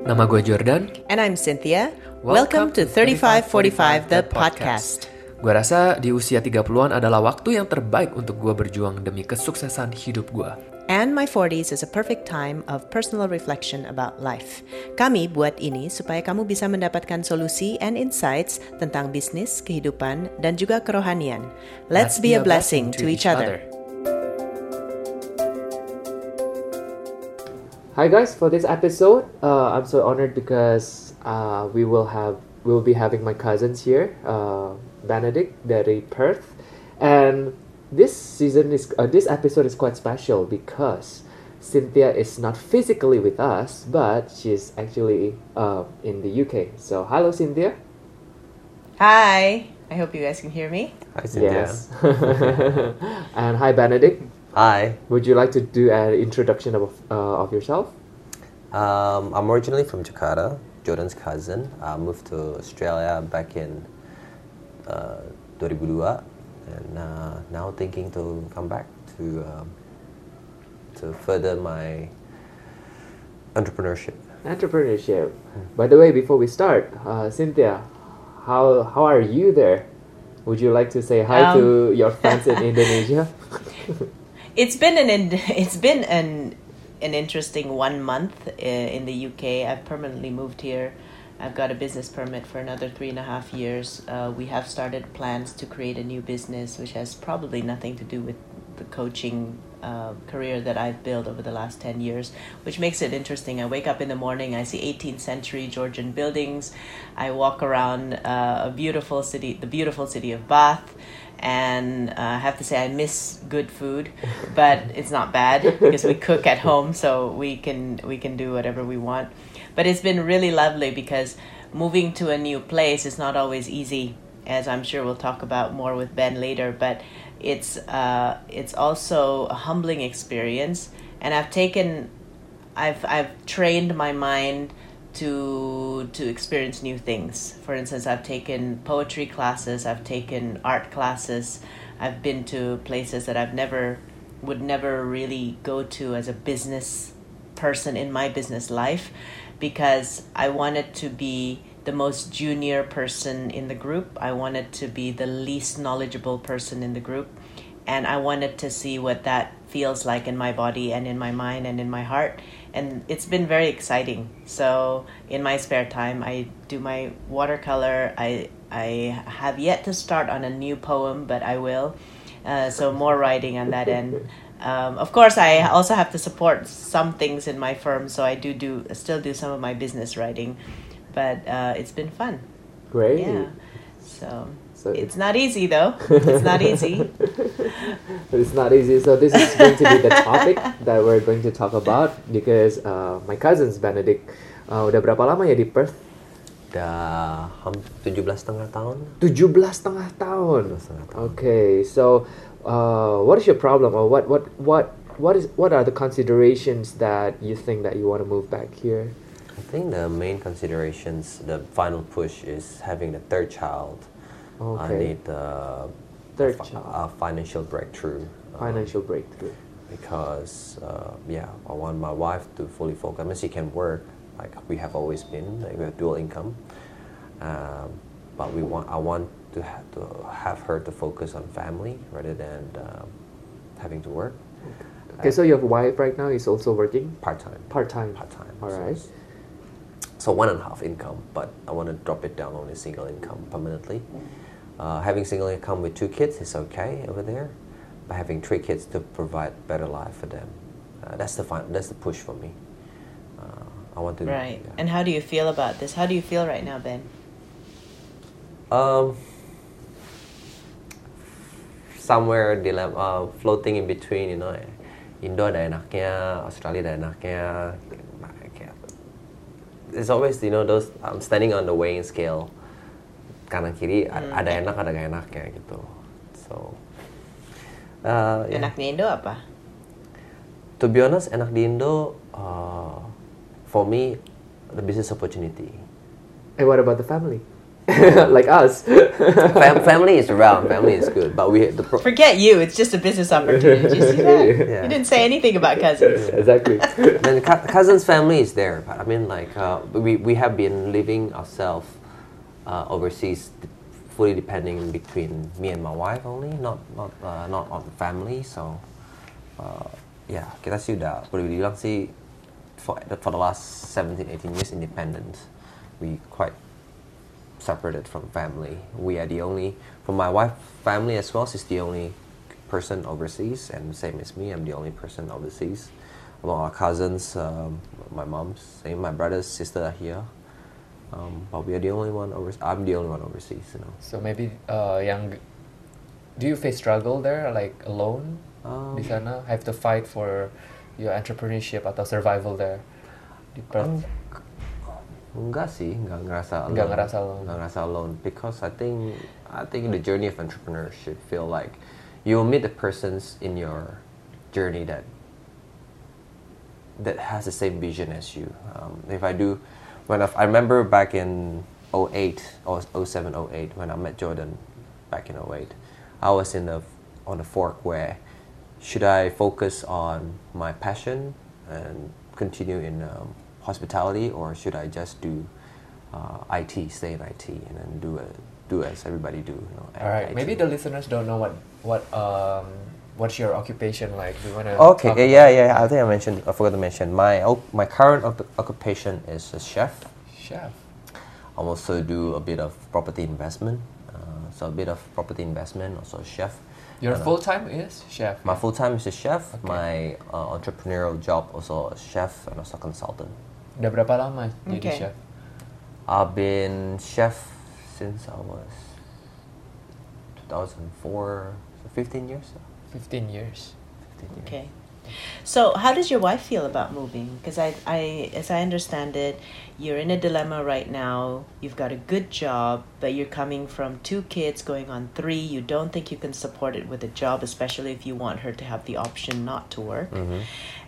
Nama gue Jordan. And I'm Cynthia. Welcome, to 3545 The Podcast. Gue rasa di usia 30-an adalah waktu yang terbaik untuk gue berjuang demi kesuksesan hidup gue. And my 40s is a perfect time of personal reflection about life. Kami buat ini supaya kamu bisa mendapatkan solusi and insights tentang bisnis, kehidupan, dan juga kerohanian. Let's, be, a blessing, to each other. Hi guys, for this episode, uh, I'm so honored because uh, we will have we will be having my cousins here, uh, Benedict dari Perth, and this season is uh, this episode is quite special because Cynthia is not physically with us, but she's actually uh, in the UK. So hello, Cynthia. Hi. I hope you guys can hear me. Hi, Cynthia. Yes. and hi, Benedict. Hi. Would you like to do an introduction of uh, of yourself? Um, I'm originally from Jakarta, Jordan's cousin. I moved to Australia back in uh, 2002 and uh, now thinking to come back to um, to further my entrepreneurship. Entrepreneurship. By the way, before we start, uh, Cynthia, how how are you there? Would you like to say hi to your friends in Indonesia? It's been an it's been an an interesting one month uh, in the UK. I've permanently moved here. I've got a business permit for another three and a half years. Uh, we have started plans to create a new business, which has probably nothing to do with the coaching uh, career that I've built over the last 10 years, which makes it interesting. I wake up in the morning, I see 18th century Georgian buildings. I walk around uh, a beautiful city, the beautiful city of Bath, and uh, I have to say I miss good food, but it's not bad because we cook at home, so we can we can do whatever we want. But it's been really lovely because moving to a new place is not always easy, as I'm sure we'll talk about more with Ben later. But it's uh, it's also a humbling experience, and I've taken, I've I've trained my mind to to experience new things. For instance, I've taken poetry classes, I've taken art classes, I've been to places that I've never would never really go to as a business person in my business life because I wanted to be the most junior person in the group. I wanted to be the least knowledgeable person in the group. And I wanted to see what that feels like in my body and in my mind and in my heart. And it's been very exciting. So, in my spare time, I do my watercolor. I, I have yet to start on a new poem, but I will. Uh, so, more writing on that end. Um, of course, I also have to support some things in my firm, so I do do still do some of my business writing, but uh, it's been fun. Great. Yeah. So, So it's not easy though. It's not easy. it's not easy. So this is going to be the topic that we're going to talk about because uh, my cousins Benedict uh, udah berapa lama ya di Perth? Udah ham- 17 setengah tahun. 17 setengah tahun. setengah tahun. Okay, so uh, what is your problem or what what what what is what are the considerations that you think that you want to move back here? I think the main considerations, the final push is having the third child. I need uh, Third a, a financial breakthrough. um, Financial breakthrough. because uh, yeah, I want my wife to fully focus. I mean, she can work like we have always been. Like we have dual income, um, but we want. I want to ha- to have her to focus on family rather than um, having to work Okay, so your wife right now is also working part time. part time. Part time. All right. So one and a half income, but I want to drop it down only single income permanently. Uh, having single income with two kids is okay over there, but having three kids to provide better life for them, uh, that's the fun, that's the push for me. Uh, I want to. right. yeah. And how do you feel about this? How do you feel right now, Ben? Um, somewhere dilemma, uh, floating in between, you know. Indo ada enaknya, Australia ada enaknya. kayak- It's always, you know, those I'm standing on the weighing scale. Kanan kiri Hmm. ada enak, ada gak enaknya gitu. So, uh, yeah. Enaknya Indo apa? To be honest, enak di Indo, uh, for me, the business opportunity. And what about the family? like us. Fam- family is around. Family is good, but we the pro- Forget you. It's just a business opportunity. You see that? Yeah. You didn't say anything about cousins. exactly. then cou- cousins family is there. But I mean, like uh, we we have been living ourselves uh, overseas, fully depending between me and my wife only, not not uh, not on family. So uh, yeah, kita sih udah boleh dibilang sih for for the last 17, 18 years independent. We quite separated from family. We are the only, from my wife family as well, she's the only person overseas, and same as me, I'm the only person overseas. Among our cousins, um, my mom's, same, my brothers, sister are here. Um, but we are the only one over. I'm the only one overseas, you know. So maybe uh, yang do you face struggle there like alone Um, di sana have to fight for your entrepreneurship atau survival there di Perth? Enggak sih, enggak ngerasa alone. Nggak ngerasa alone. Nggak ngerasa alone because I think I think the journey of entrepreneurship feel like you'll meet the persons in your journey that that has the same vision as you. Um, if I do, when I, I remember back in 08 or 07, 08 when I met Jordan back in 08, I was in the on the fork where should I focus on my passion and continue in um, hospitality or should I just do uh, IT, stay in IT, and then do it, do as everybody do. You know, All right, IT. maybe the listeners don't know what what um what's your occupation like. Do you wanna? Okay, yeah, yeah, yeah. I think I mentioned. I forgot to mention my my current oc- occupation is a chef. Chef. I also do a bit of property investment. Uh, so a bit of property investment, also a chef. Your And, full time is chef. My full time is a chef. Okay. My uh, entrepreneurial job also a chef and also consultant. Udah berapa lama jadi Okay. chef? I've been chef since I was 2004, so 15 years. 15 years. 15 years. Okay. So, how does your wife feel about moving? Because I, I, as I understand it, you're in a dilemma right now. You've got a good job, but you're coming from two kids going on three. You don't think you can support it with a job, especially if you want her to have the option not to work. Mhm.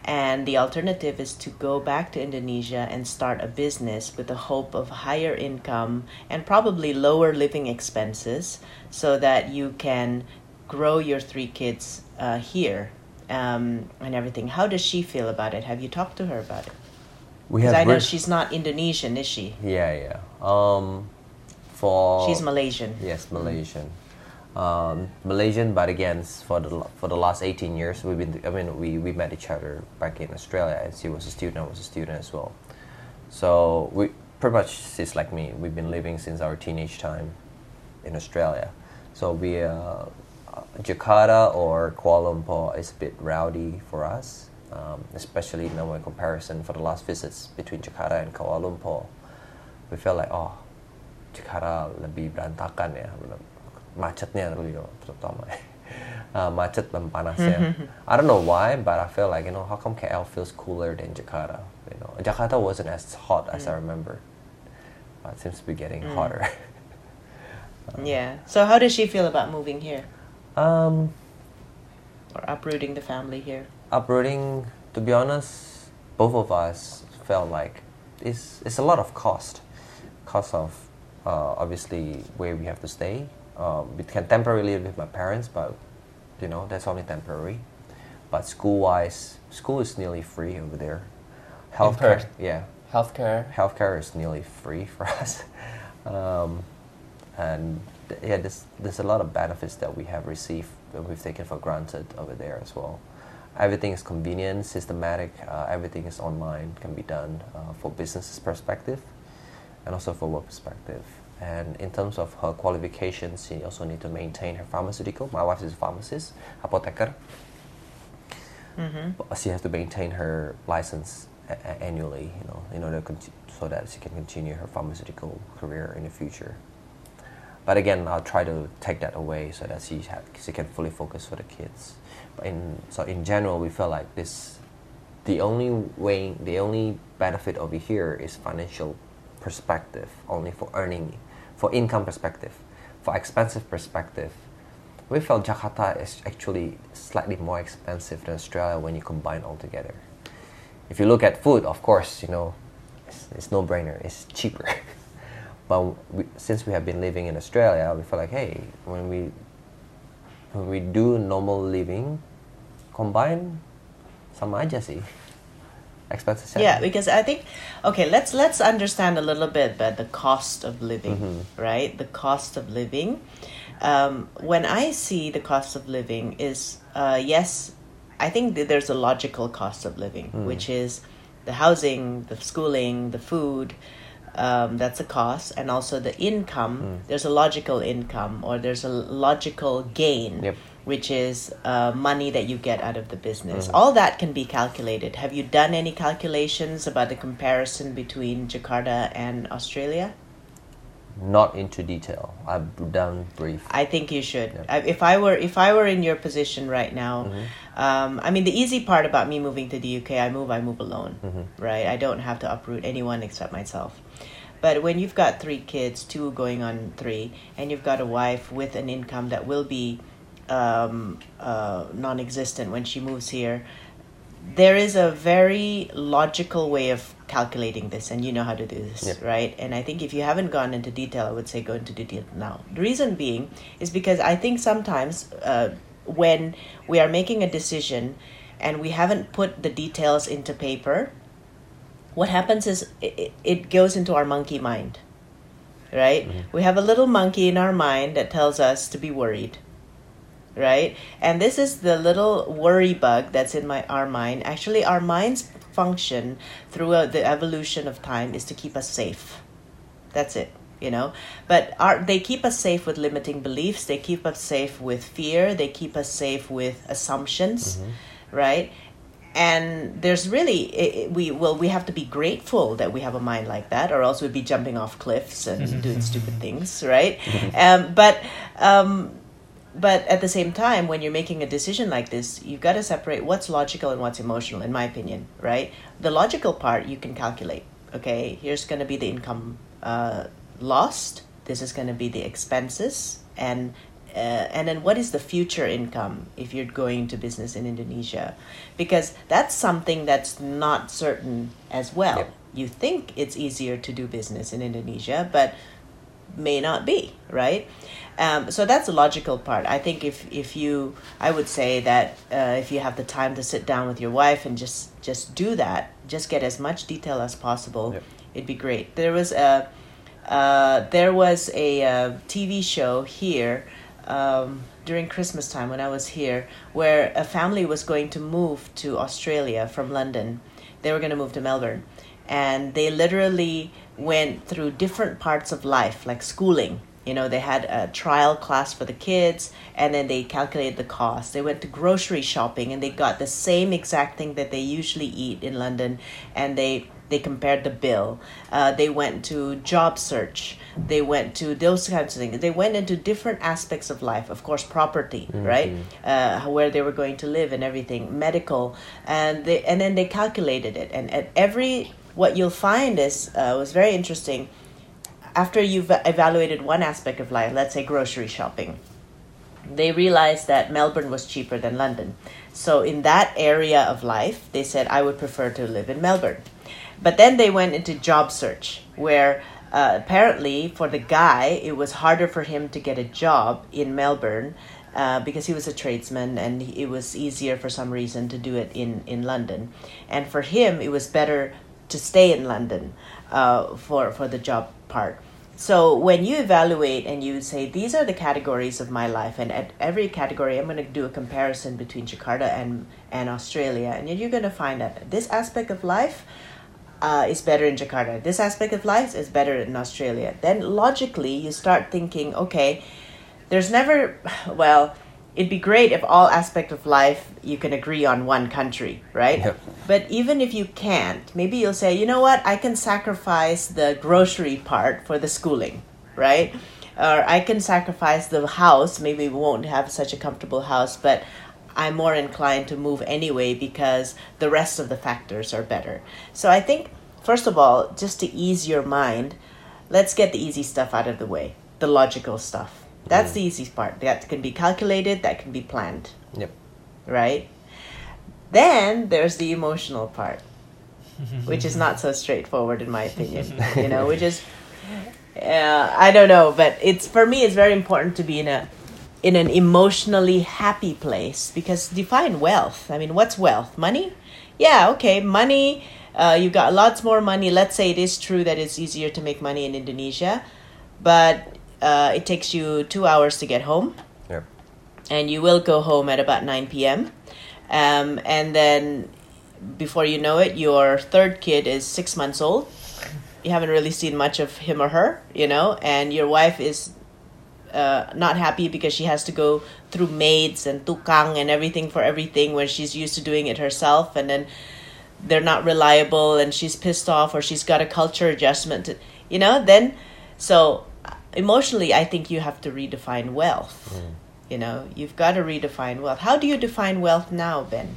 And the alternative is to go back to Indonesia and start a business with the hope of higher income and probably lower living expenses so that you can grow your three kids uh, here um, and everything. How does she feel about it? Have you talked to her about it? We Because I know she's not Indonesian, is she? Yeah, yeah. Um, for She's Malaysian. Yes, Malaysian. Um, Malaysian, but again, for the for the last eighteen years, we've been. I mean, we, we met each other back in Australia, and she was a student. I was a student as well. So we pretty much she's like me. We've been living since our teenage time in Australia. So we uh, uh, Jakarta or Kuala Lumpur is a bit rowdy for us, um, especially now in comparison for the last visits between Jakarta and Kuala Lumpur. We felt like oh Jakarta lebih berantakan ya. Macetnya terutama. Uh, macet dan panasnya I don't know why but I feel like you know how come KL feels cooler than Jakarta you know? Jakarta wasn't as hot as I remember but it seems to be getting hotter. Yeah. So, how does she feel about moving here um, or uprooting the family here? uprooting to be honest both of us felt like it's, it's a lot of cost cost of uh, obviously where we have to stay um, we can temporarily live with my parents but you know that's only temporary but school wise school is nearly free over there healthcare Perth? yeah Healthcare. healthcare is nearly free for us. Um, and th- yeah, there's, there's a lot of benefits that we have received that we've taken for granted over there as well. Everything is convenient, systematic, uh, everything is online, can be done uh, for business perspective and also for work perspective. And in terms of her qualifications, she also need to maintain her pharmaceutical. My wife is a pharmacist, apotheker. But she has to maintain her license a- a- annually, you know, in order to so that she can continue her pharmaceutical career in the future. But again, I'll try to take that away so that she ha- she can fully focus for the kids. But in so in general, we feel like this, the only way, the only benefit over here is financial perspective, only for earning, for income perspective, for expensive perspective. We felt Jakarta is actually slightly more expensive than Australia when you combine all together. If you look at food, of course, you know, it's, it's no brainer. It's cheaper. but we, since we have been living in Australia, we feel like, hey, when we when we do normal living, combine sama aja sih. Expenses. Yeah, because I think okay, let's let's understand a little bit about the cost of living, right? The cost of living. Um, when I see the cost of living is uh, yes, I think there's a logical cost of living, which is the housing, the schooling, the food. Um, that's a cost, and also the income. There's a logical income, or there's a logical gain Yep. which is uh, money that you get out of the business. All that can be calculated. Have you done any calculations about the comparison between Jakarta and Australia? Not into detail. I've done brief. I think you should. I, if I were if I were in your position right now, um, I mean the easy part about me moving to the UK, I move I move alone, right? I don't have to uproot anyone except myself. But when you've got three kids, two going on three, and you've got a wife with an income that will be um, uh, non-existent when she moves here, there is a very logical way of calculating this and you know how to do this Yep. right and i think if you haven't gone into detail i would say go into detail now the reason being is because i think sometimes uh, when we are making a decision and we haven't put the details into paper what happens is it, it- goes into our monkey mind right? Mm-hmm. We have a little monkey in our mind that tells us to be worried right? And this is the little worry bug that's in my our mind. Actually our mind's function throughout the evolution of time is to keep us safe. That's it you know? But our, they keep us safe with limiting beliefs. They keep us safe with fear. They keep us safe with assumptions right? And there's really i i- we well we have to be grateful that we have a mind like that or else we'd be jumping off cliffs and doing stupid things right? Um, but um, but at the same time when you're making a decision like this you've got to separate what's logical and what's emotional in my opinion right? The logical part you can calculate okay? Here's going to be the income uh, lost this is going to be the expenses and uh, and then what is the future income if you're going to business in Indonesia? Because that's something that's not certain as well. Yep. you think it's easier to do business in Indonesia but may not be right? Um, so that's the logical part. I think if if you i would say that uh, if you have the time to sit down with your wife and just just do that just get as much detail as possible Yep. it'd be great. There was a uh, there was a uh, tv show here um, during christmas time when i was here where a family was going to move to australia from london. They were going to move to melbourne. And they literally went through different parts of life like schooling. You know they had a trial class for the kids and then they calculated the cost. They went to grocery shopping and they got the same exact thing that they usually eat in london and they they compared the bill. Uh, they went to job search. They went to those kinds of things. They went into different aspects of life. Of course property right? Uh, where they were going to live and everything. Medical. And they and then they calculated it. And at every what you'll find is uh, was very interesting. After you've evaluated one aspect of life let's say grocery shopping they realized that Melbourne was cheaper than London. So in that area of life, they said I would prefer to live in Melbourne. But then they went into job search where uh, apparently for the guy it was harder for him to get a job in Melbourne uh, because he was a tradesman and it was easier for some reason to do it in, in London. And for him it was better to stay in London uh, for, for the job part. So when you evaluate and you say these are the categories of my life, and at every category, I'm going to do a comparison between Jakarta and and Australia, and you're going to find that this aspect of life uh, is better in Jakarta. This aspect of life is better in Australia. Then logically, you start thinking, okay, there's never well. It'd be great if all aspect of life you can agree on one country, right? Yep. But even if you can't, maybe you'll say, you know what, I can sacrifice the grocery part for the schooling, right? Or I can sacrifice the house. Maybe we won't have such a comfortable house, but I'm more inclined to move anyway because the rest of the factors are better. So I think, first of all, just to ease your mind, let's get the easy stuff out of the way, the logical stuff. That's the easy part. That can be calculated, that can be planned Yep. right? Then there's the emotional part, which is not so straightforward in my opinion. you know, which is uh, I don't know, but it's for me. It's very important to be in a in an emotionally happy place because define wealth. I mean, what's wealth? Money? Yeah, okay, money. Uh, you got lots more money. Let's say it is true that it's easier to make money in Indonesia, but uh, it takes you two hours to get home, Yep. and you will go home at about nine p.m. Um, and then before you know it, your third kid is six months old. You haven't really seen much of him or her, you know, and your wife is uh, not happy because she has to go through maids and tukang and everything for everything when she's used to doing it herself, and then they're not reliable and she's pissed off or she's got a culture adjustment, to, you know. Then, so emotionally, I think you have to redefine wealth. You know, you've got to redefine wealth. How do you define wealth now, Ben?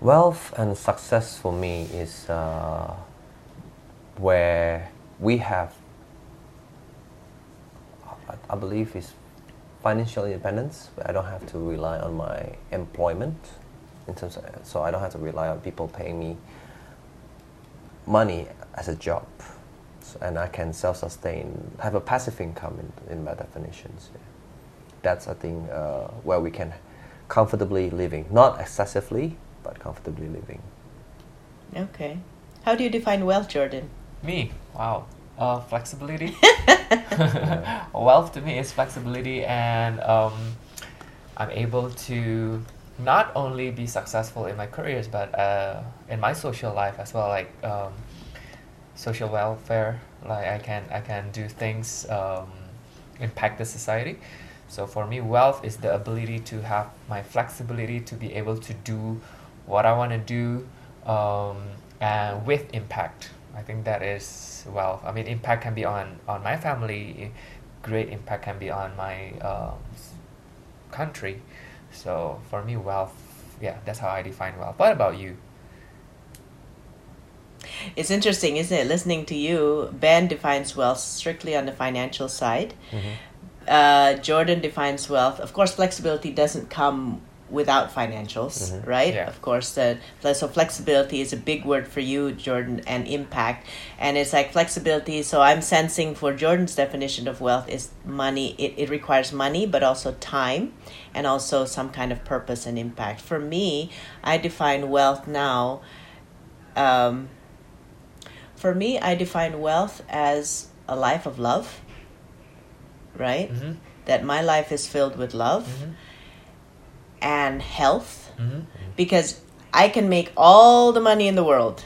Wealth and success for me is uh, where we have, I, I believe, is financial independence. I don't have to rely on my employment, in terms of, so I don't have to rely on people paying me money as a job, so, and I can self-sustain, have a passive income in, in my definitions. yeah. That's I think uh, where we can comfortably living, not excessively, but comfortably living. Okay. How do you define wealth, Jordan? Me, wow. Uh, flexibility. Wealth to me is flexibility, and um, I'm able to not only be successful in my careers, but uh, in my social life as well, like um, social welfare. Like I can I can do things um, impact the society. So for me, wealth is the ability to have my flexibility to be able to do what I want to do um, and with impact. I think that is wealth. I mean, impact can be on on my family. Great impact can be on my um, country. So for me, wealth, yeah, that's how I define wealth. What about you? It's interesting, isn't it? Listening to you, Ben defines wealth strictly on the financial side. Uh, Jordan defines wealth. Of course, flexibility doesn't come without financials, right? Yeah. Of course, the so flexibility is a big word for you, Jordan, and impact. And it's like flexibility. So I'm sensing for Jordan's definition of wealth is money. It, it requires money, but also time, and also some kind of purpose and impact. For me, I define wealth now. Um, for me, I define wealth as a life of love, right? Mm-hmm. That my life is filled with love Mhm. And health Mm-hmm. because I can make all the money in the world,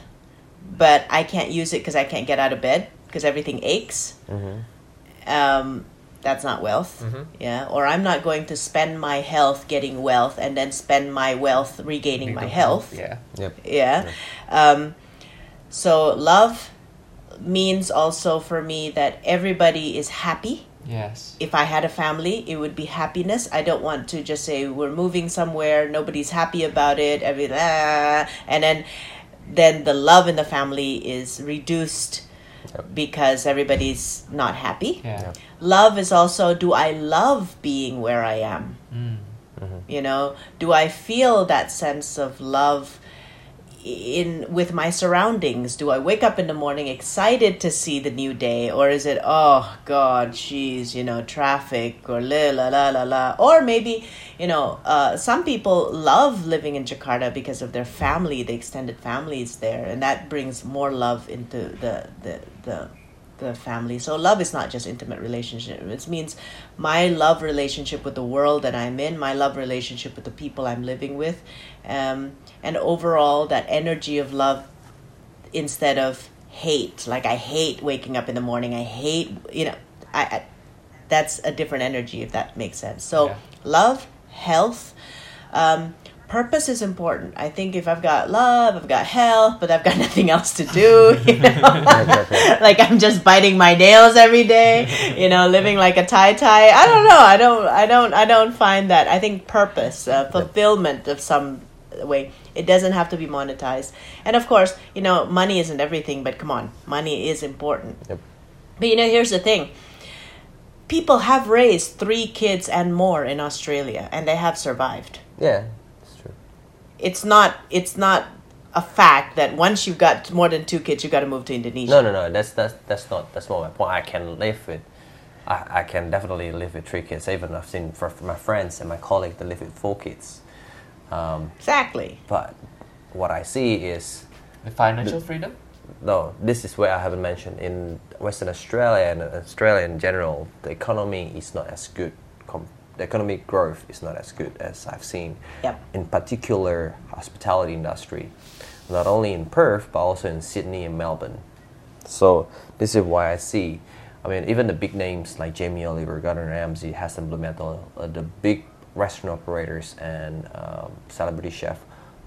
but I can't use it because I can't get out of bed because everything aches. Um, that's not wealth. Mhm. Yeah. Or I'm not going to spend my health getting wealth and then spend my wealth regaining my health. Yeah. Yep. Yeah. Um, so love means also for me that everybody is happy. Yes. If I had a family, it would be happiness. I don't want to just say we're moving somewhere, nobody's happy about it, every ah, and then then the love in the family is reduced because everybody's not happy. Yeah. Love is also do I love being where I am? Mm. you know do i feel that sense of love in with my surroundings do i wake up in the morning excited to see the new day or is it oh god jeez you know traffic or la la la la la or maybe you know uh, some people love living in jakarta because of their family the extended families there and that brings more love into the the the the family. So love is not just intimate relationship. It means my love relationship with the world that I'm in, my love relationship with the people I'm living with, um, and overall that energy of love instead of hate. Like I hate waking up in the morning. I hate you know. I, I that's a different energy if that makes sense. So Yeah. love, health. Um, purpose is important. I think if I've got love, I've got health, but I've got nothing else to do, you know, like I'm just biting my nails every day, you know, living like a tie tie. I don't know. I don't. I don't. I don't find that. I think purpose, uh, fulfillment of some way. It doesn't have to be monetized. And of course, you know, money isn't everything. But come on, money is important. Yep. But you know, here's the thing. People have raised three kids and more in Australia, and they have survived Yeah, it's true. it's not it's not a fact that once you've got more than two kids, you got to move to Indonesia. No, no, no. That's that's that's not that's not my point. I can live with, I, I can definitely live with three kids. Even I've seen for my friends and my colleagues that live with four kids. Um, Exactly. but what I see is The financial freedom. no. This is where I haven't mentioned in Western Australia and Australia in general. The economy is not as good. Com- the economic growth is not as good as I've seen. Yep. In particular, hospitality industry, not only in Perth but also in Sydney and Melbourne. So this is why I see. I mean, even the big names like Jamie Oliver, Gordon Ramsay, Heston Blumenthal, uh, the big restaurant operators and um, celebrity chef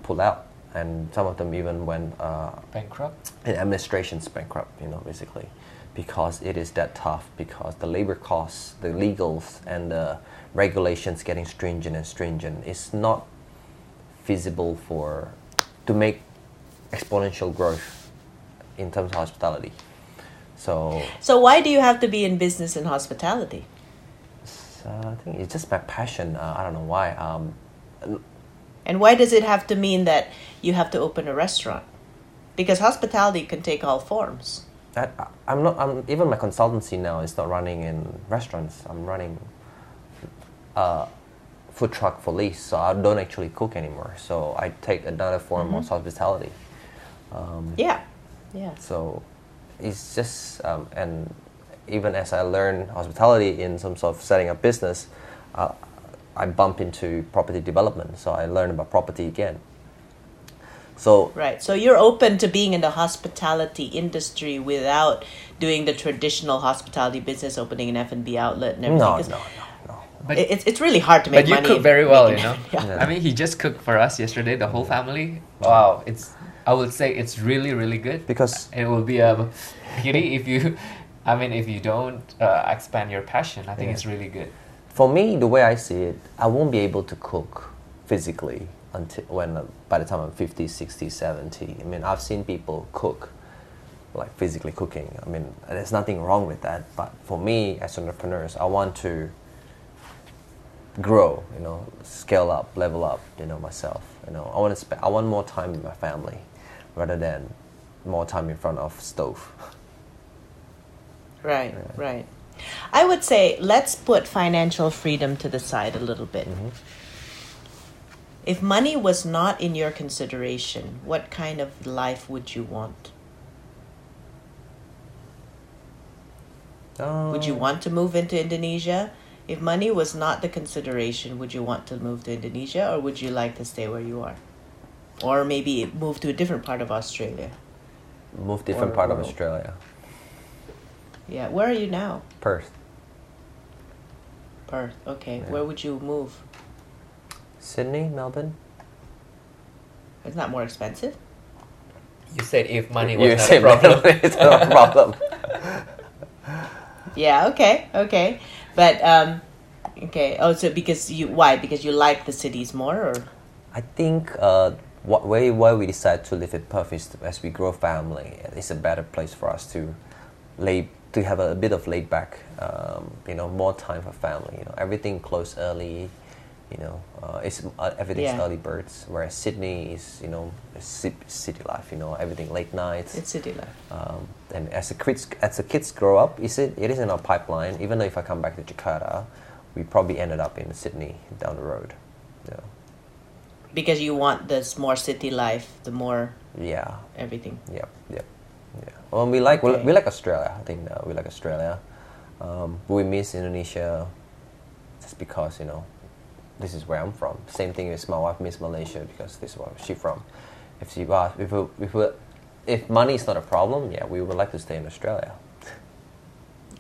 pull out, and some of them even went uh, Bankrupt. and administration's bankrupt, you know, basically, because it is that tough. Because the labor costs, the legals, and the regulations getting stringent and stringent. It's not feasible for to make exponential growth in terms of hospitality. So So why do you have to be in business and hospitality? Uh, I think it's just my passion. Uh, I don't know why. Um, And why does it have to mean that you have to open a restaurant? Because hospitality can take all forms. I, I'm not. I'm even my consultancy now is not running in restaurants. I'm running uh, food truck for lease, so I don't actually cook anymore. So I take another form of hospitality. Um, Yeah. Yeah. So it's just um, and even as I learn hospitality in terms of setting up business, uh, I bump into property development. So I learn about property again. So Right. So you're open to being in the hospitality industry without doing the traditional hospitality business, opening an F and B outlet and everything. no, 'cause no, no, no. But It's it's really hard to make but you money. cook very well, you know. Yeah. Yeah. I mean, he just cooked for us yesterday, the whole family. Wow, it's. I would say it's really, really good. Because it will be a pity if you, I mean, if you don't uh, expand your passion. I think Yeah. it's really good. For me, the way I see it, I won't be able to cook physically until when uh, by the time I'm 50, 60, 70. I mean, I've seen people cook, like physically cooking. I mean, there's nothing wrong with that. But for me, as entrepreneurs, I want to grow. You know, scale up, level up. You know, myself. You know, I want to spend. I want more time with my family, rather than more time in front of stove. Right, right. I would say let's put financial freedom to the side a little bit. Mm-hmm. If money was not in your consideration, what kind of life would you want? Would you Um, want to move into Indonesia? If money was not the consideration, would you want to move to Indonesia or would you like to stay where you are? Or maybe move to a different part of Australia? move different Or- part of Australia? Yeah, where are you now? Perth. Perth. Okay, Yeah. where would you move? Sydney, Melbourne. It's not more expensive? You said if money You was not a problem. money is not a problem. Yeah, okay, okay. But um okay. Oh, so because you why? Because you like the cities more or I think uh, what way why we decide to live in Perth is as we grow family, it's a better place for us to lay to have a, bit of laid back, um, you know, more time for family. You know, everything close early. You know, uh, it's uh, everything's Yeah. early birds. Whereas Sydney is, you know, city life. You know, everything late nights. it's city life? Um, and as the kids as the kids grow up, is it it is in our pipeline. Even though if I come back to Jakarta, we probably ended up in Sydney down the road. Yeah. Because you want this more city life, the more Yeah. everything. Yep. Yep. Yeah. Well, we like we, Okay. we like Australia. I think uh, we like Australia. Um, we miss Indonesia, just because you know, this is where I'm from. Same thing with my wife miss Malaysia because this is where she from. If she was, if we, if we, if money is not a problem, yeah, we would like to stay in Australia.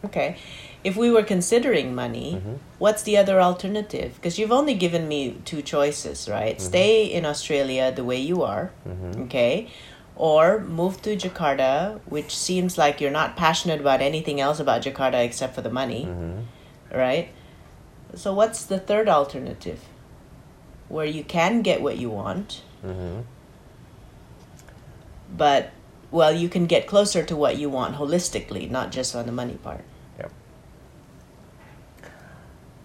Okay. If we were considering money, Mhm. what's the other alternative? Because you've only given me two choices, right? Stay in Australia the way you are, Mhm. okay? Or move to Jakarta, which seems like you're not passionate about anything else about Jakarta except for the money, hmm right? So what's the third alternative? Where you can get what you want, hmm but well, you can get closer to what you want holistically, not just on the money part. Yep.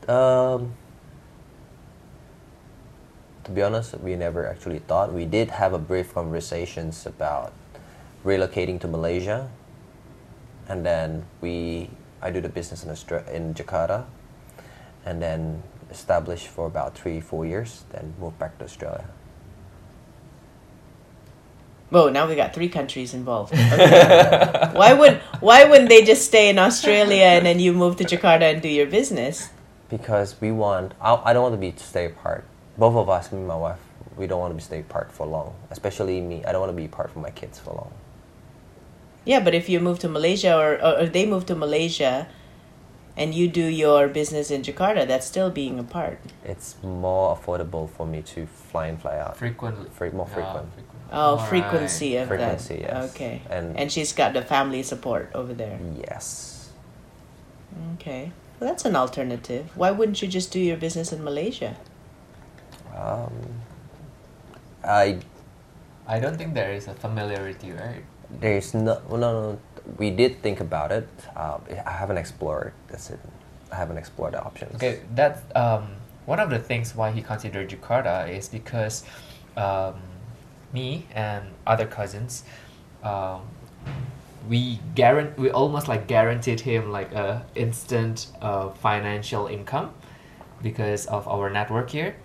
Um, to be honest, we never actually thought. We did have a brief conversations about relocating to Malaysia, and then we I do the business in Austra- in Jakarta, and then established for about three four years, then moved back to Australia. Whoa, now we got three countries involved. Okay. why would why wouldn't they just stay in Australia and then you move to Jakarta and do your business? Because we want, I, I don't want to be to stay apart. Both of us, me and my wife, we don't want to be stay apart for long. Especially me, I don't want to be apart from my kids for long. Yeah, but if you move to Malaysia or, or, or they move to Malaysia and you do your business in Jakarta, that's still being apart. It's more affordable for me to fly in, fly out. Frequently. Fre- more Yeah, frequent. Oh, Alright. frequency of Frequency, that. yes. Okay. And- and she's got the family support over there. Yes. Okay. Well, that's an alternative. Why wouldn't you just do your business in Malaysia? Um, I I don't think there is a familiarity, right? there's no well, no no. We did think about it. Uh, I haven't explored. That's it. I haven't explored the options. Okay, that's um, one of the things why he considered Jakarta is because um, me and other cousins, um, we guarant we almost like guaranteed him like a instant uh, financial income because of our network here.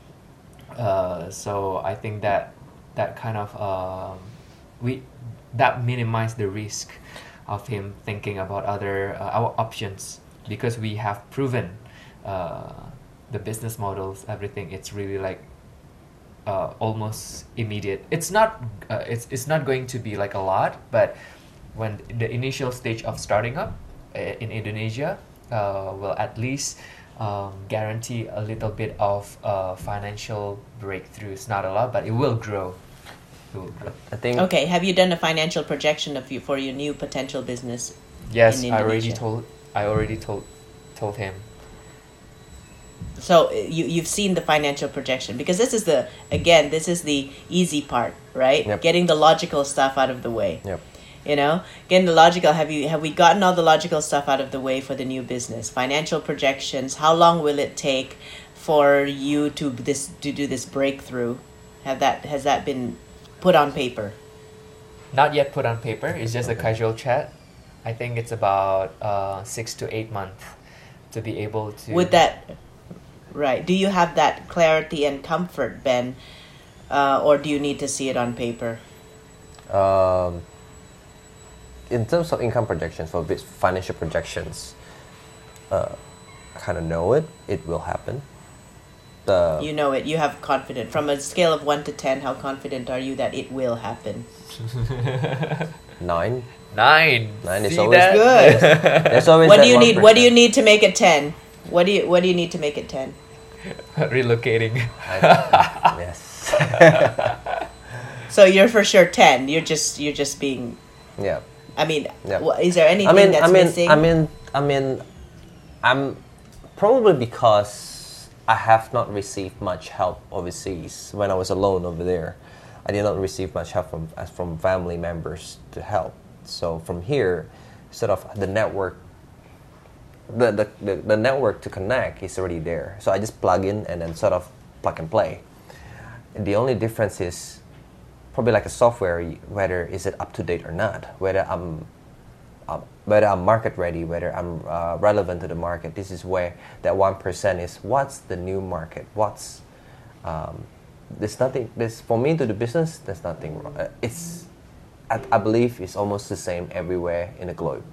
Uh, so I think that that kind of um, we that minimize the risk of him thinking about other uh, our options because we have proven uh, the business models everything. It's really like uh, almost immediate. It's not uh, it's, it's not going to be like a lot but when the initial stage of starting up uh, in Indonesia uh, will at least um, guarantee a little bit of uh, financial breakthrough it's not a lot but it will grow it will grow I think Okay. Have you done a financial projection of you for your new potential business? Yes, in I already told. I already told, told him. So uh, you you've seen the financial projection because this is the again this is the easy part, right? Yep. Getting the logical stuff out of the way. Yep. You know, getting the logical. Have you have we gotten all the logical stuff out of the way for the new business? Financial projections. How long will it take for you to this to do this breakthrough? Have that has that been put on paper? Not yet put on paper. It's just a casual chat. I think it's about uh, six to eight months to be able to. Would that right? Do you have that clarity and comfort, Ben, uh, or do you need to see it on paper? Um, in terms of income projections for bus- financial projections, uh, I kind of know it. It will happen. The You know it. You have confident. From a scale of one to ten, how confident are you that it will happen? nine. Nine. Nine is See always that? Good. There's always what do you need? What do you need to make it ten? What do you What do you need to make it ten? Relocating. I- yes. So you're for sure ten. You're just You're just being. yeah. I mean, Yeah. is there anything I mean, that's I mean, missing? I mean, I mean, I'm probably because I have not received much help overseas when I was alone over there. I did not receive much help from from family members to help. So from here, sort of the network, the, the, the, the network to connect is already there. So I just plug in and then sort of plug and play. The only difference is probably like a software, whether is it up to date or not, whether I'm um, whether I'm market ready, whether I'm uh, relevant to the market. This is where that one percent is. What's the new market? What's um, there's nothing. There's for me to do business. There's nothing wrong. Uh, It's I, I believe it's almost the same everywhere in the globe.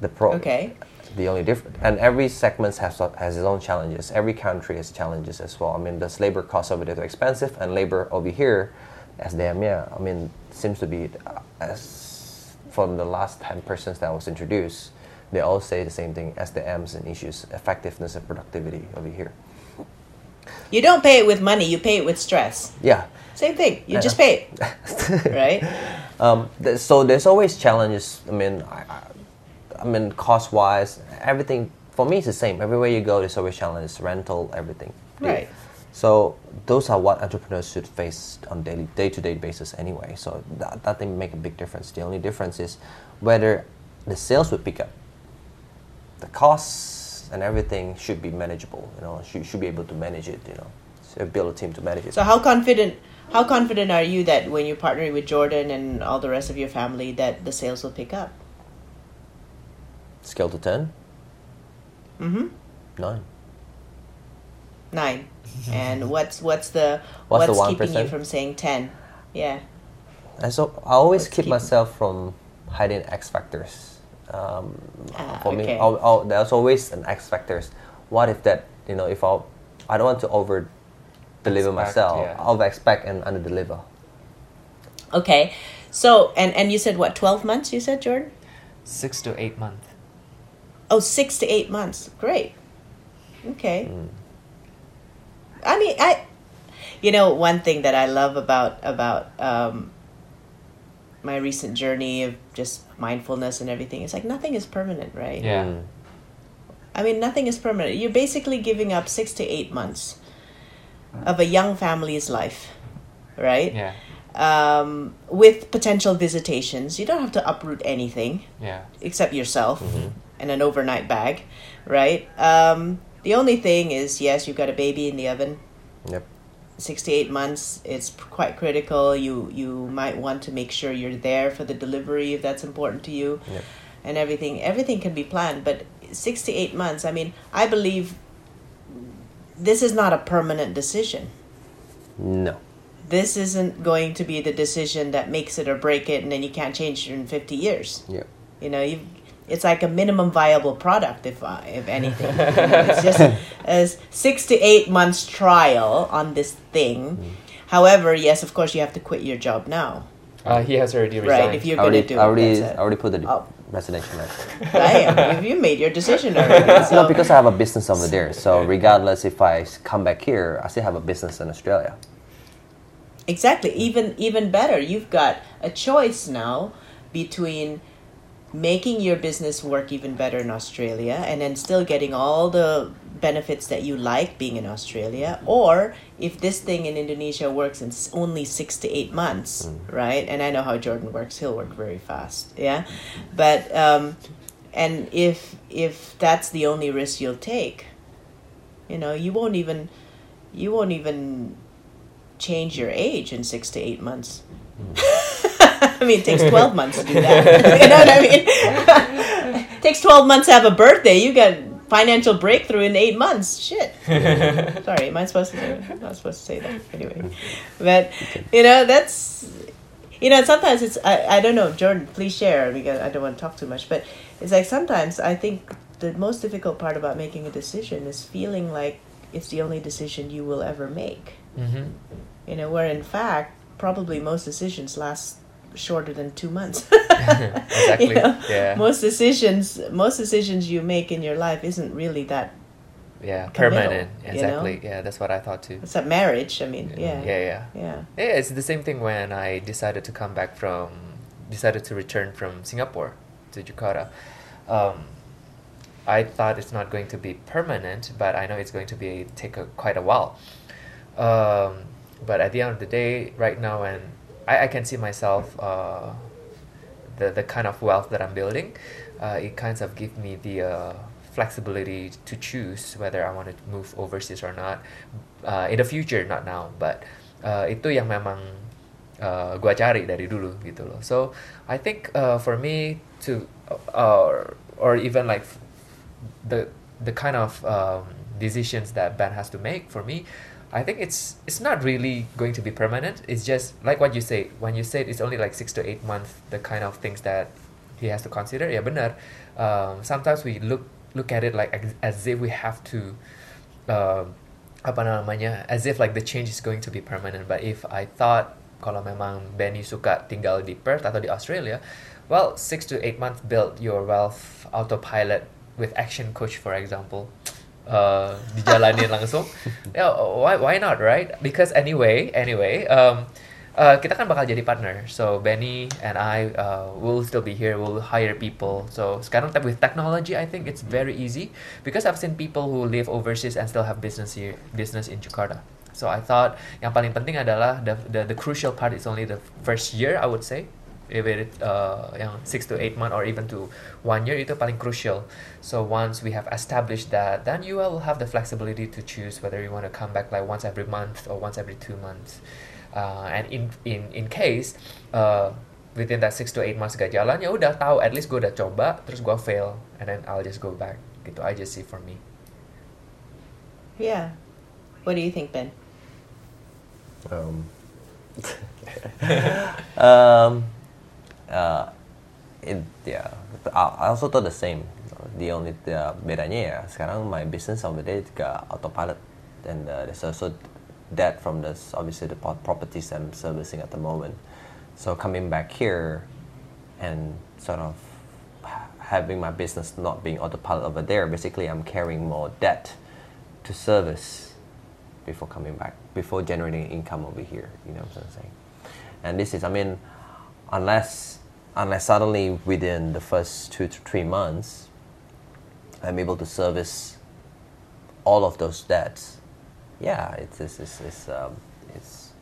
The pro. Okay. The only different, and every segment has has its own challenges. Every country has challenges as well. I mean, does labor costs over there too expensive, and labor over here, SDM, yeah. I mean, seems to be uh, as from the last ten persons that was introduced, they all say the same thing: SDMs and issues, effectiveness and productivity over here. you don't pay it with money. You pay it with stress. Yeah. Same thing. You just pay it, right? Um, th- so there's always challenges. I mean, I, I, I mean, cost wise, everything for me is the same. Everywhere you go, there's always challenges. Rental, everything. Right. So those are what entrepreneurs should face on daily, day-to-day basis anyway. So that that thing make a big difference. The only difference is whether the sales would pick up. The costs and everything should be manageable. You know, should should be able to manage it. You know, So build a team to manage it. So how confident how confident are you that when you're partnering with Jordan and all the rest of your family that the sales will pick up? Scale to ten, Mm-hmm. nine. Nine. and what's what's the What's the keeping you from saying ten? Yeah. And so I always Let's keep keep- myself from hiding X factors. Um, Ah, for me. I'll, I'll, there's always an X factors. What if that you know if I I don't want to over deliver Expect, myself, yeah. over expect and under deliver. Okay. So and and you said what, twelve months you said, Jordan? Six to eight months. Oh, six to eight months. Great. Okay. I mean, I, you know, one thing that I love about about um, my recent journey of just mindfulness and everything is like nothing is permanent, right? Yeah. Mm. I mean, nothing is permanent. You're basically giving up six to eight months of a young family's life, right? Yeah. Um, with potential visitations. You don't have to uproot anything Yeah. except yourself Mm-hmm. and an overnight bag, right? Um, the only thing is, yes, you've got a baby in the oven. Yep. Six to eight months, it's quite critical. You you might want to make sure you're there for the delivery if that's important to you, Yep. and everything. Everything can be planned, but six to eight months. I mean, I believe this is not a permanent decision. No. This isn't going to be the decision that makes it or break it, and then you can't change it in fifty years. Yep. You know, you it's like a minimum viable product, if I, if anything. You know, it's just a six to eight months trial on this thing. However, yes, of course, you have to quit your job now, Uh, he has already resigned. right? If you're I going to already, do I already, it, I already put the Oh. resignation letter. it. Right? if you made your decision already, so No, because I have a business over there. So regardless if I come back here, I still have a business in Australia. exactly, even even better, you've got a choice now between making your business work even better in Australia and then still getting all the benefits that you like being in Australia or if this thing in Indonesia works in only 6 to 8 months right? And I know how Jordan works he'll work very fast yeah? But um and if if that's the only risk you'll take you know you won't even you won't even change your age in 6 to 8 months I mean, it takes 12 months to do that. you know what I mean? it takes 12 months to have a birthday. You get financial breakthrough in eight months. Shit. Sorry, am I supposed to say I'm not supposed to say that. Anyway. But, you know, that's, you know, sometimes it's, I, I don't know, Jordan, please share because I don't want to talk too much. But it's like sometimes I think the most difficult part about making a decision is feeling like it's the only decision you will ever make hmm you know where in fact probably most decisions last shorter than two months Exactly, You know, yeah. most decisions most decisions you make in your life isn't really that Yeah. Permanent. you know? Exactly. Yeah, that's what I thought too. it's a marriage i mean yeah Yeah, yeah. yeah Yeah, it's the same thing when I decided to come back from, decided to return from Singapore to Jakarta. Um, I thought it's not going to be permanent, but I know it's going to be take a, quite a while. Um, but at the end of the day, right now, and I, I can see myself, uh, the the kind of wealth that I'm building, uh, it kind of give me the uh, flexibility to choose whether I want to move overseas or not uh, in the future, not now. But uh, itu yang memang uh, gua cari dari dulu gitu loh. So I think uh, for me to uh, or even like the the kind of um, decisions that Ben has to make for me, I think it's it's not really going to be permanent. It's just like what you say when you said it's only like six to eight months. The kind of things that he has to consider. Ya benar. Um, sometimes we look look at it like ex- as if we have to. Um, apa namanya as if like the change is going to be permanent but if I thought kalau memang Benny suka tinggal di Perth atau di Australia well six to eight months build your wealth autopilot with action coach for example uh, langsung. Yeah, why why not right? Because anyway anyway um, uh, kita kan bakal jadi partner. So Benny and I uh, will still be here. We'll hire people. So sekarang tapi with technology I think it's very easy because I've seen people who live overseas and still have business here business in Jakarta. So I thought yang paling penting adalah the the, the crucial part is only the first year I would say if it uh, yang six to eight month or even to one year itu paling crucial. So once we have established that, then you will have the flexibility to choose whether you want to come back like once every month or once every two months. Uh, and in in in case uh, within that six to eight months gak jalan ya udah tahu at least gue udah coba terus gue fail and then I'll just go back gitu aja sih for me. Yeah. What do you think, Ben? Um, um, uh, it, yeah, I also thought the same. The only uh, bedanya ya sekarang my business over there juga autopilot and uh, there's also debt from this obviously the properties I'm servicing at the moment. So coming back here and sort of having my business not being autopilot over there, basically I'm carrying more debt to service before coming back, before generating income over here. You know what I'm saying? And this is, I mean, unless unless suddenly within the first two to three months, I'm able to service all of those debts. Yeah, it's it's it's it's, um, it's,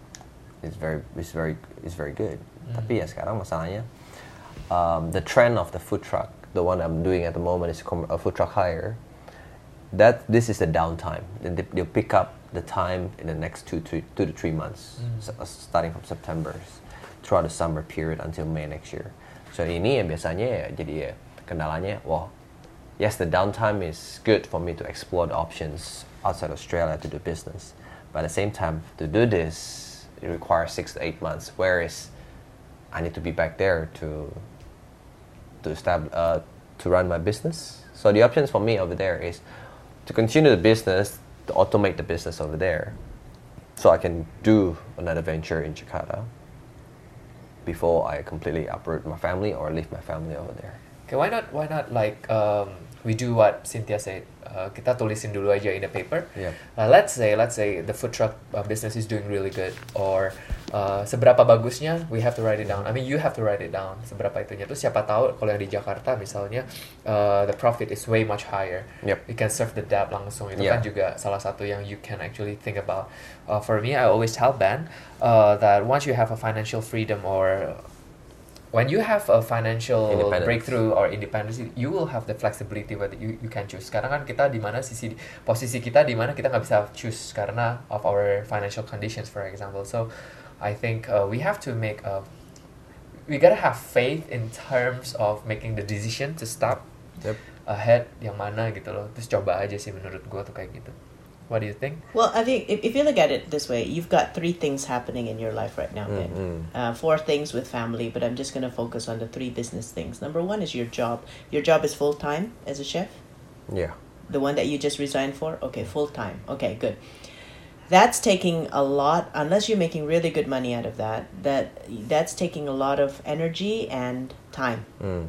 it's very it's very it's very good. Tapi ya sekarang masalahnya, um, the trend of the food truck, the one I'm doing at the moment is a food truck hire that this is the downtime. Then they, they'll pick up the time in the next two to two to three months, so, uh, starting from September throughout the summer period until May next year. So ini ya biasanya ya jadi ya kendalanya, well, yes the downtime is good for me to explore the options outside Australia to do business, but at the same time to do this it requires six to eight months. Whereas I need to be back there to to establish uh, to run my business. So the options for me over there is to continue the business, to automate the business over there, so I can do another venture in Jakarta before I completely uproot my family or leave my family over there. Okay, why not why not like um, we do what Cynthia said. Uh, kita tulisin dulu aja in a paper. Yeah. Uh, let's say let's say the food truck uh, business is doing really good or uh, seberapa bagusnya we have to write it down. I mean you have to write it down seberapa itunya. Terus siapa tahu kalau yang di Jakarta misalnya uh, the profit is way much higher. Yep. You can serve the debt langsung itu Yeah. kan juga salah satu yang you can actually think about. Uh, for me I always tell Ben uh, that once you have a financial freedom or when you have a financial breakthrough or independence, you will have the flexibility whether you, you can choose. Sekarang kan kita di mana sisi posisi kita di mana kita nggak bisa choose karena of our financial conditions, for example. So, I think uh, we have to make a we gotta have faith in terms of making the decision to stop Yep. ahead yang mana gitu loh. Terus coba aja sih menurut gua tuh kayak gitu. What do you think? Well, I think if, if you look at it this way, you've got three things happening in your life right now, Ben. Mm-hmm. Uh, four things with family, but I'm just going to focus on the three business things. Number one is your job. Your job is full time as a chef? Yeah. The one that you just resigned for? Okay, full time. Okay, good. That's taking a lot unless you're making really good money out of that. That that's taking a lot of energy and time. Mm.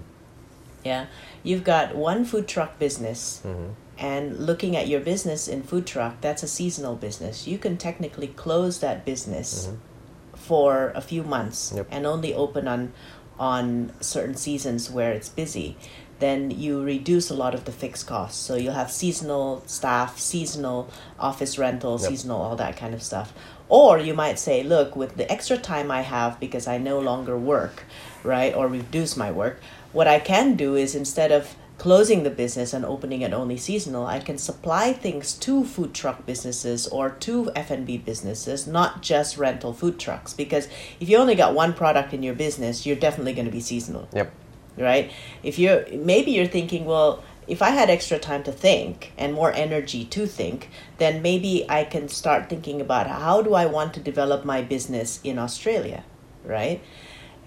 Yeah. You've got one food truck business Mm-hmm. And looking at your business in food truck, that's a seasonal business. You can technically close that business mm-hmm. for a few months Yep. and only open on on certain seasons where it's busy. Then you reduce a lot of the fixed costs. So you'll have seasonal staff, seasonal office rental, Yep. seasonal all that kind of stuff. Or you might say, look, with the extra time I have because I no longer work, right, or reduce my work, what I can do is instead of closing the business and opening it only seasonal, I can supply things to food truck businesses or to F&B businesses, not just rental food trucks. Because if you only got one product in your business, you're definitely going to be seasonal Yep. right if you're maybe you're thinking well if i had extra time to think and more energy to think then maybe i can start thinking about how do i want to develop my business in australia right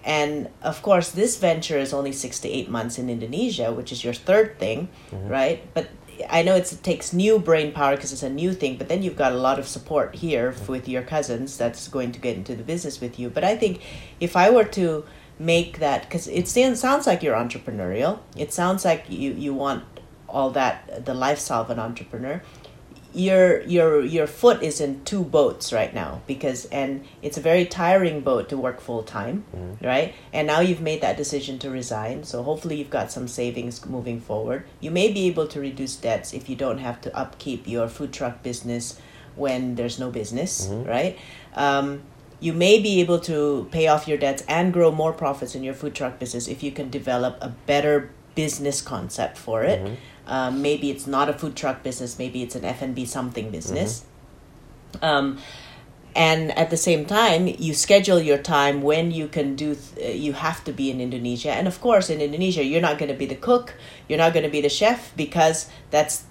and of course this venture is only six to eight months in indonesia which is your third thing mm-hmm. right but I know it's, it takes new brain power because it's a new thing, but then you've got a lot of support here f- with your cousins that's going to get into the business with you. But I think if I were to make that, because it sounds sounds like you're entrepreneurial, it sounds like you, you want all that, the lifestyle of an entrepreneur. Your your your foot is in two boats right now because and it's a very tiring boat to work full time, mm-hmm. right? And now you've made that decision to resign. So hopefully you've got some savings moving forward. You may be able to reduce debts if you don't have to upkeep your food truck business when there's no business, mm-hmm. right? Um, you may be able to pay off your debts and grow more profits in your food truck business if you can develop a better business concept for it. Mm-hmm. Um, maybe it's not a food truck business. Maybe it's an F and B something business. Um, and at the same time, you schedule your time when you can do. Th- uh, you have to be in Indonesia, and of course, in Indonesia, you're not going to be the cook. You're not going to be the chef because that's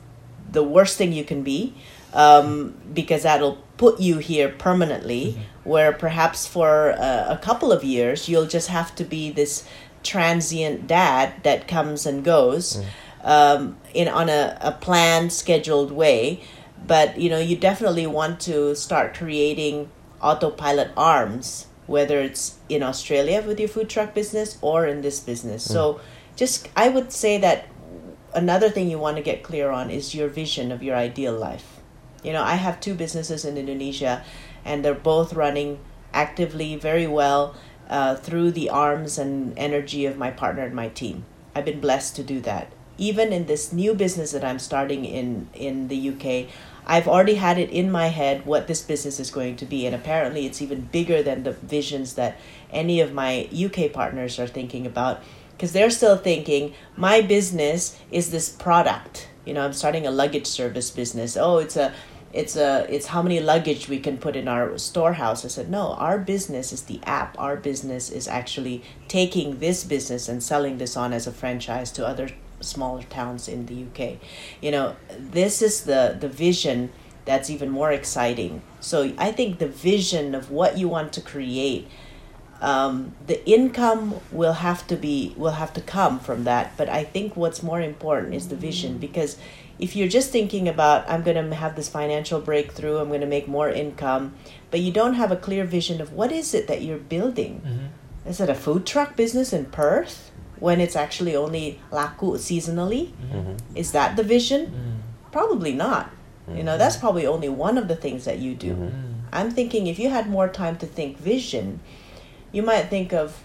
the worst thing you can be um, because that'll put you here permanently where perhaps for uh, a couple of years you'll just have to be this transient dad that comes and goes um, in on a, a planned scheduled way but you know you definitely want to start creating autopilot arms whether it's in australia with your food truck business or in this business so just i would say that another thing you want to get clear on is your vision of your ideal life. You know, I have two businesses in Indonesia, and they're both running actively very well uh, through the arms and energy of my partner and my team. I've been blessed to do that. Even in this new business that I'm starting in in the UK, I've already had it in my head what this business is going to be, and apparently it's even bigger than the visions that any of my UK partners are thinking about because they're still thinking my business is this product. You know i'm starting a luggage service business. Oh it's a it's a it's how many luggage we can put in our storehouse i said no our business is the app. Our business is actually taking this business and selling this on as a franchise to other smaller towns in the uk you know this is the the vision that's even more exciting. So i think the vision of what you want to create um, the income will have to be will have to come from that. But i think what's more important is the vision because if you're just thinking about i'm going to have this financial breakthrough i'm going to make more income but you don't have a clear vision of what is it that you're building. Mm-hmm. is it a food truck business in perth when it's actually only laku seasonally? Is that the vision? Mm. probably not. You know that's probably only one of the things that you do. Mm. i'm thinking if you had more time to think vision you might think of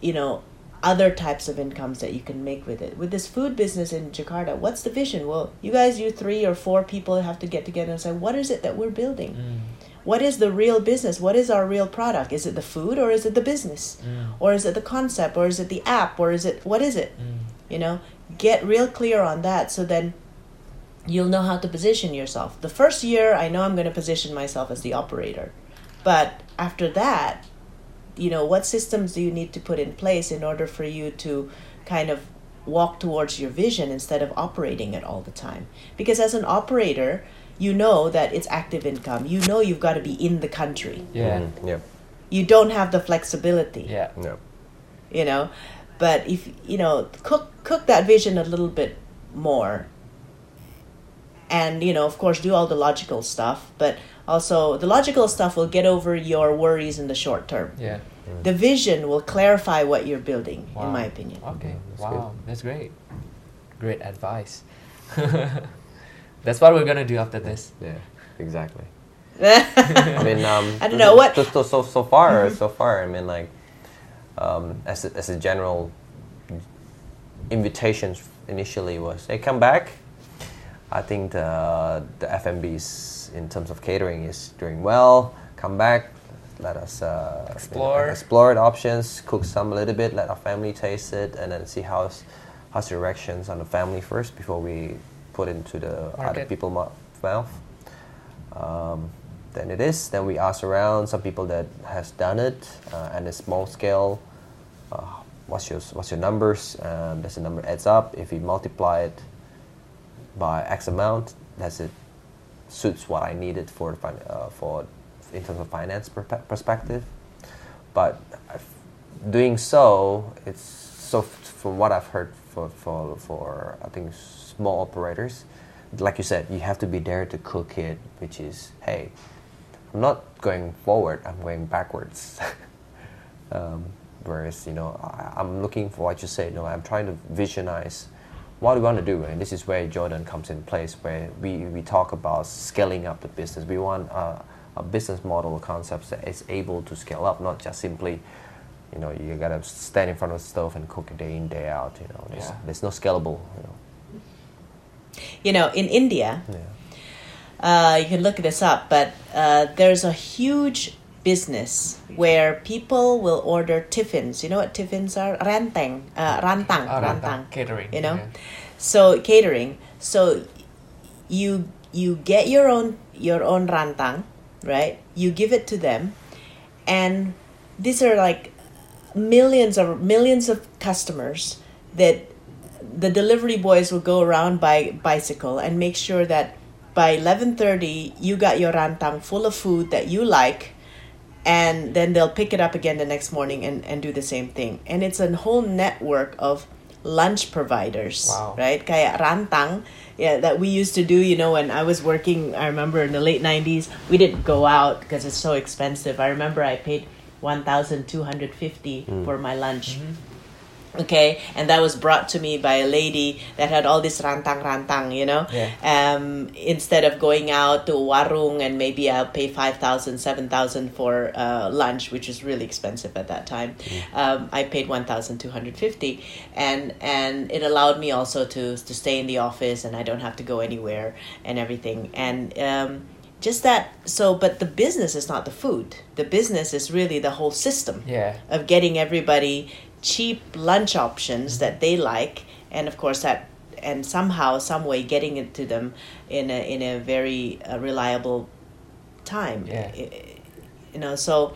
you know other types of incomes that you can make with it. With this food business in jakarta what's the vision? Well you guys you three or four people have to get together and say what is it that we're building? Mm. What is the real business? What is our real product? Is it the food or is it the business? Mm. or is it the concept? Or is it the app? Or is it what is it? Mm. you know get real clear on that so then you'll know how to position yourself. The first year i know i'm going to position myself as the operator. But after that you know what systems do you need to put in place in order for you to kind of walk towards your vision instead of operating it all the time? Because as an operator you know that it's active income you know you've got to be in the country Yeah. Mhm, Yep. you don't have the flexibility Yeah. Yep. you know but if you know cook cook that vision a little bit more and you know of course do all the logical stuff but also the logical stuff will get over your worries in the short term Yeah. the vision will clarify what you're building in my opinion Okay. that's wow. That's great. Great advice. That's what we're gonna do after this. Yeah. Exactly. I mean, um, I don't know, what- So, so, so, so far, so far, I mean, like, um, as a, as a general invitation initially was, hey, come back. I think the the F&Bs in terms of catering is doing well. Come back, let us uh, you know, Explore. explore the options, cook some a little bit, let our family taste it, and then see how's how's the reactions on the family first before we put into the other Market. people mou- mouth. Um, then it is. Then we ask around some people that has done it uh, and a small scale. Uh, what's your what's your numbers? Um, does the number adds up? If we multiply it by X amount, does it suits what I needed for uh, for in terms of finance perpe- perspective? But doing so, it's so from what I've heard for for for I think small operators, like you said, you have to be there to cook it, which is hey, I'm not going forward, I'm going backwards. um, whereas you know I, I'm looking for what you say. No, I'm trying to visionize what we want to do, and this is where Jordan comes in place, where we, we talk about scaling up the business. We want a, a business model or concepts that is able to scale up, not just simply, you know, you gotta stand in front of the stove and cook it day in day out. You know, there's, Yeah. there's no scalable. You know, you know in india yeah. uh, you can look this up, but uh, there's a huge business where people will order tiffins. You know what tiffins are? Rantang, uh, rantang, Ah, rantang. catering. You know, yeah. so catering. So you you get your own your own rantang, right? You give it to them, and these are like millions of millions of customers that the delivery boys will go around by bicycle and make sure that by 11:30 you got your rantang full of food that you like and then they'll pick it up again the next morning and, and do the same thing. And it's a whole network of lunch providers Wow. right? Kayak rantang yeah that we used to do you know when i was working i remember in the late 90s we didn't go out because it's so expensive. I remember i paid 1250 mm. for my lunch mm-hmm. Okay? And that was brought to me by a lady that had all this rantang rantang you know? Yeah. um, instead of going out to warung and maybe i'll pay 5000 7000 for uh, lunch which is really expensive at that time um, i paid 1250 and and it allowed me also to to stay in the office and i don't have to go anywhere and everything. And um, just that so but the business is not the food. The business is really the whole system Yeah. of getting everybody cheap lunch options that they like and of course that and somehow some way getting it to them in a in a very uh, reliable time Yeah. You know so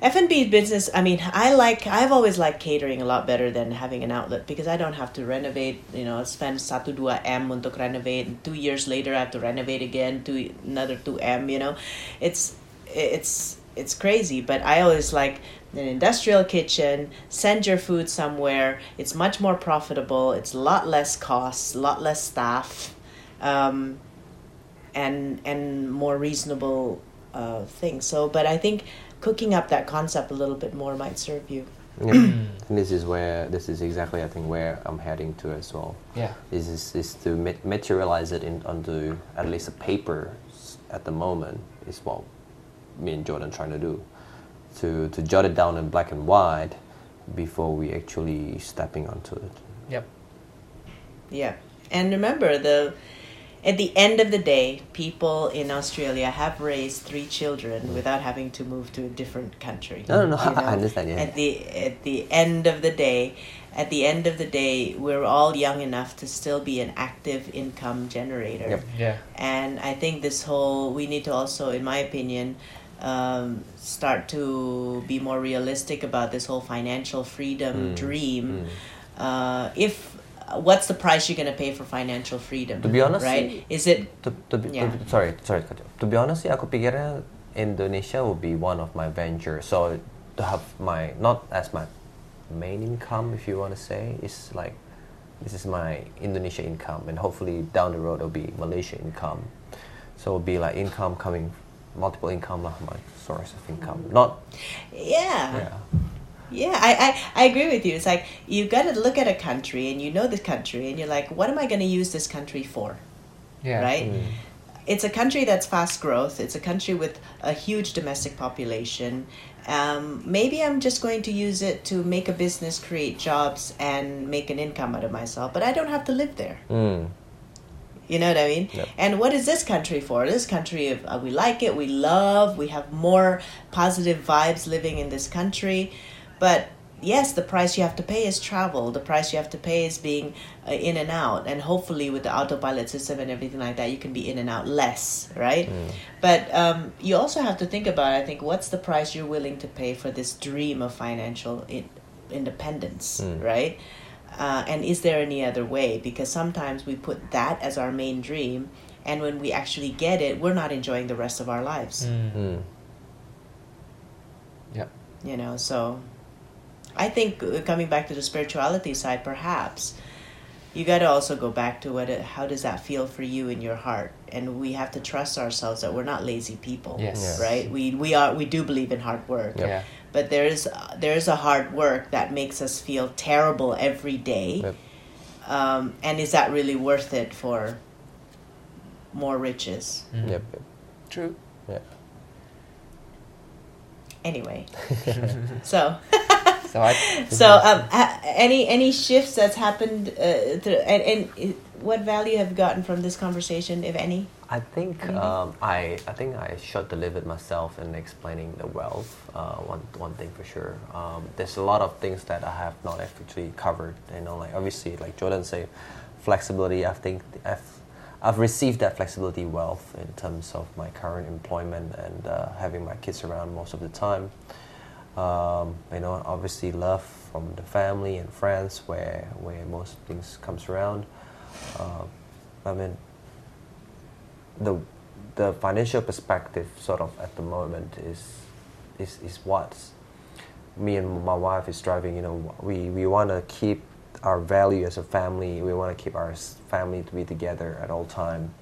F&B business I mean I like I've always liked catering a lot better than having an outlet because I don't have to renovate you know spend satu dua m untuk renovate and two years later I have to renovate again to another 2 m you know it's it's it's crazy but I always like an industrial kitchen send your food somewhere it's much more profitable it's a lot less costs a lot less staff um, and and more reasonable uh, things so but I think cooking up that concept a little bit more might serve you Yeah. and this is where this is exactly I think where I'm heading to as well. Yeah. This is is to ma- materialize it in onto at least a paper at the moment is what me and Jordan trying to do. To to jot it down in black and white before we actually stepping onto it. Yep. Yeah. And remember the at the end of the day, people in Australia have raised three children without having to move to a different country. No, no, no, you I understand, yeah. At the at the end of the day, at the end of the day, we're all young enough to still be an active income generator. Yep. Yeah. And I think this whole we need to also, in my opinion, um, start to be more realistic about this whole financial freedom Mm. dream. Uh, if what's the price you're gonna pay for financial freedom? To be honest, right? Is it To, to be, Yeah. to sorry, sorry. cut you off. To be honest, aku pikirnya Indonesia will be one of my ventures. So to have my not as my main income, if you want to say, is like this is my Indonesia income, and hopefully down the road it'll be Malaysia income. So it'll be like income coming, multiple income lah, my source of income. Not yeah. yeah. Yeah, I, I, I agree with you. It's like you've got to look at a country and you know the country and you're like, what am I going to use this country for? Yeah. Right? It's a country that's fast growth. It's a country with a huge domestic population. Um, maybe I'm just going to use it to make a business, create jobs, and make an income out of myself. But I don't have to live there. Mm. You know what I mean? Yep. And what is this country for? This country, of, uh, we like it, we love, we have more positive vibes living in this country. But yes, the price you have to pay is travel. The price you have to pay is being uh, in and out. And hopefully, with the autopilot system and everything like that, you can be in and out less, right? But um, you also have to think about, I think, what's the price you're willing to pay for this dream of financial in- independence, Mm. right? Uh, and is there any other way? Because sometimes we put that as our main dream, and when we actually get it, we're not enjoying the rest of our lives. Mm. Mm. Yep. You know, so I think uh, coming back to the spirituality side, perhaps you got to also go back to what it, how does that feel for you in your heart, and we have to trust ourselves that we're not lazy people. Yes. Yes. Right. We we are we do believe in hard work. Yep. Yeah. But there is there is a hard work that makes us feel terrible every day. Yep. Um, and is that really worth it for more riches? Mm. Yep. yep. True. Yeah. Anyway, so So I. so um, ha- any any shifts that's happened uh, through, and, and what value have you gotten from this conversation, if any? I think um, I I think I short delivered myself in explaining the wealth. Uh, one one thing for sure. Um, there's a lot of things that I have not actually covered. You know, like obviously, like Jordan said, flexibility. I think I've I've received that flexibility wealth in terms of my current employment and uh, having my kids around most of the time. Um, you know, obviously love from the family and friends where where most things comes around. Uh, I mean, the the financial perspective sort of at the moment is is is what me and my wife is driving. You know, we we want to keep our value as a family. We want to keep our family to be together at all time.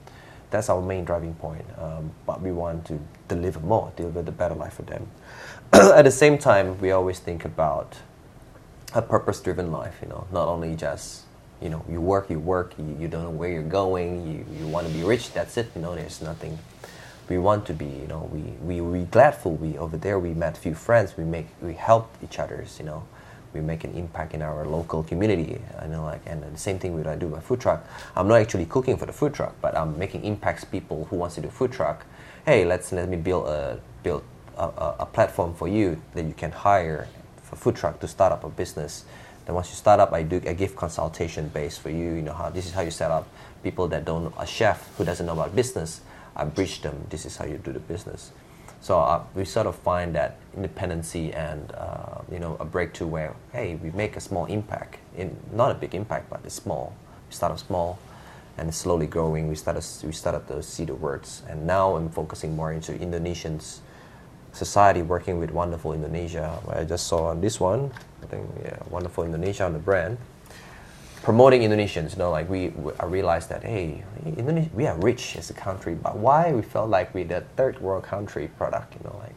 That's our main driving point. Um, but we want to deliver more, deliver the better life for them. at the same time, we always think about a purpose-driven life. You know, not only just you know you work, you work, you, you don't know where you're going. You, you want to be rich. That's it. You know, there's nothing. We want to be. You know, we we we gladful. We over there we met few friends. We make we help each others. You know, we make an impact in our local community. I know, like, and the same thing with I do my food truck. I'm not actually cooking for the food truck, but I'm making impacts people who wants to do food truck. Hey, let's let me build a build a, a, a platform for you that you can hire for food truck to start up a business. Then once you start up, I do I give consultation base for you. You know how this is how you set up. People that don't a chef who doesn't know about business, I bridge them. This is how you do the business. So uh, we sort of find that independency and uh, you know a breakthrough where hey we make a small impact in not a big impact but it's small. We start off small, and it's slowly growing. We started we started to see the words, and now I'm focusing more into Indonesians society working with Wonderful Indonesia. I just saw this one, I think yeah, Wonderful Indonesia on the brand promoting Indonesians. You know, like we, we I realized that hey, Indonesia, we are rich as a country, but why we felt like we're the third world country product? You know, like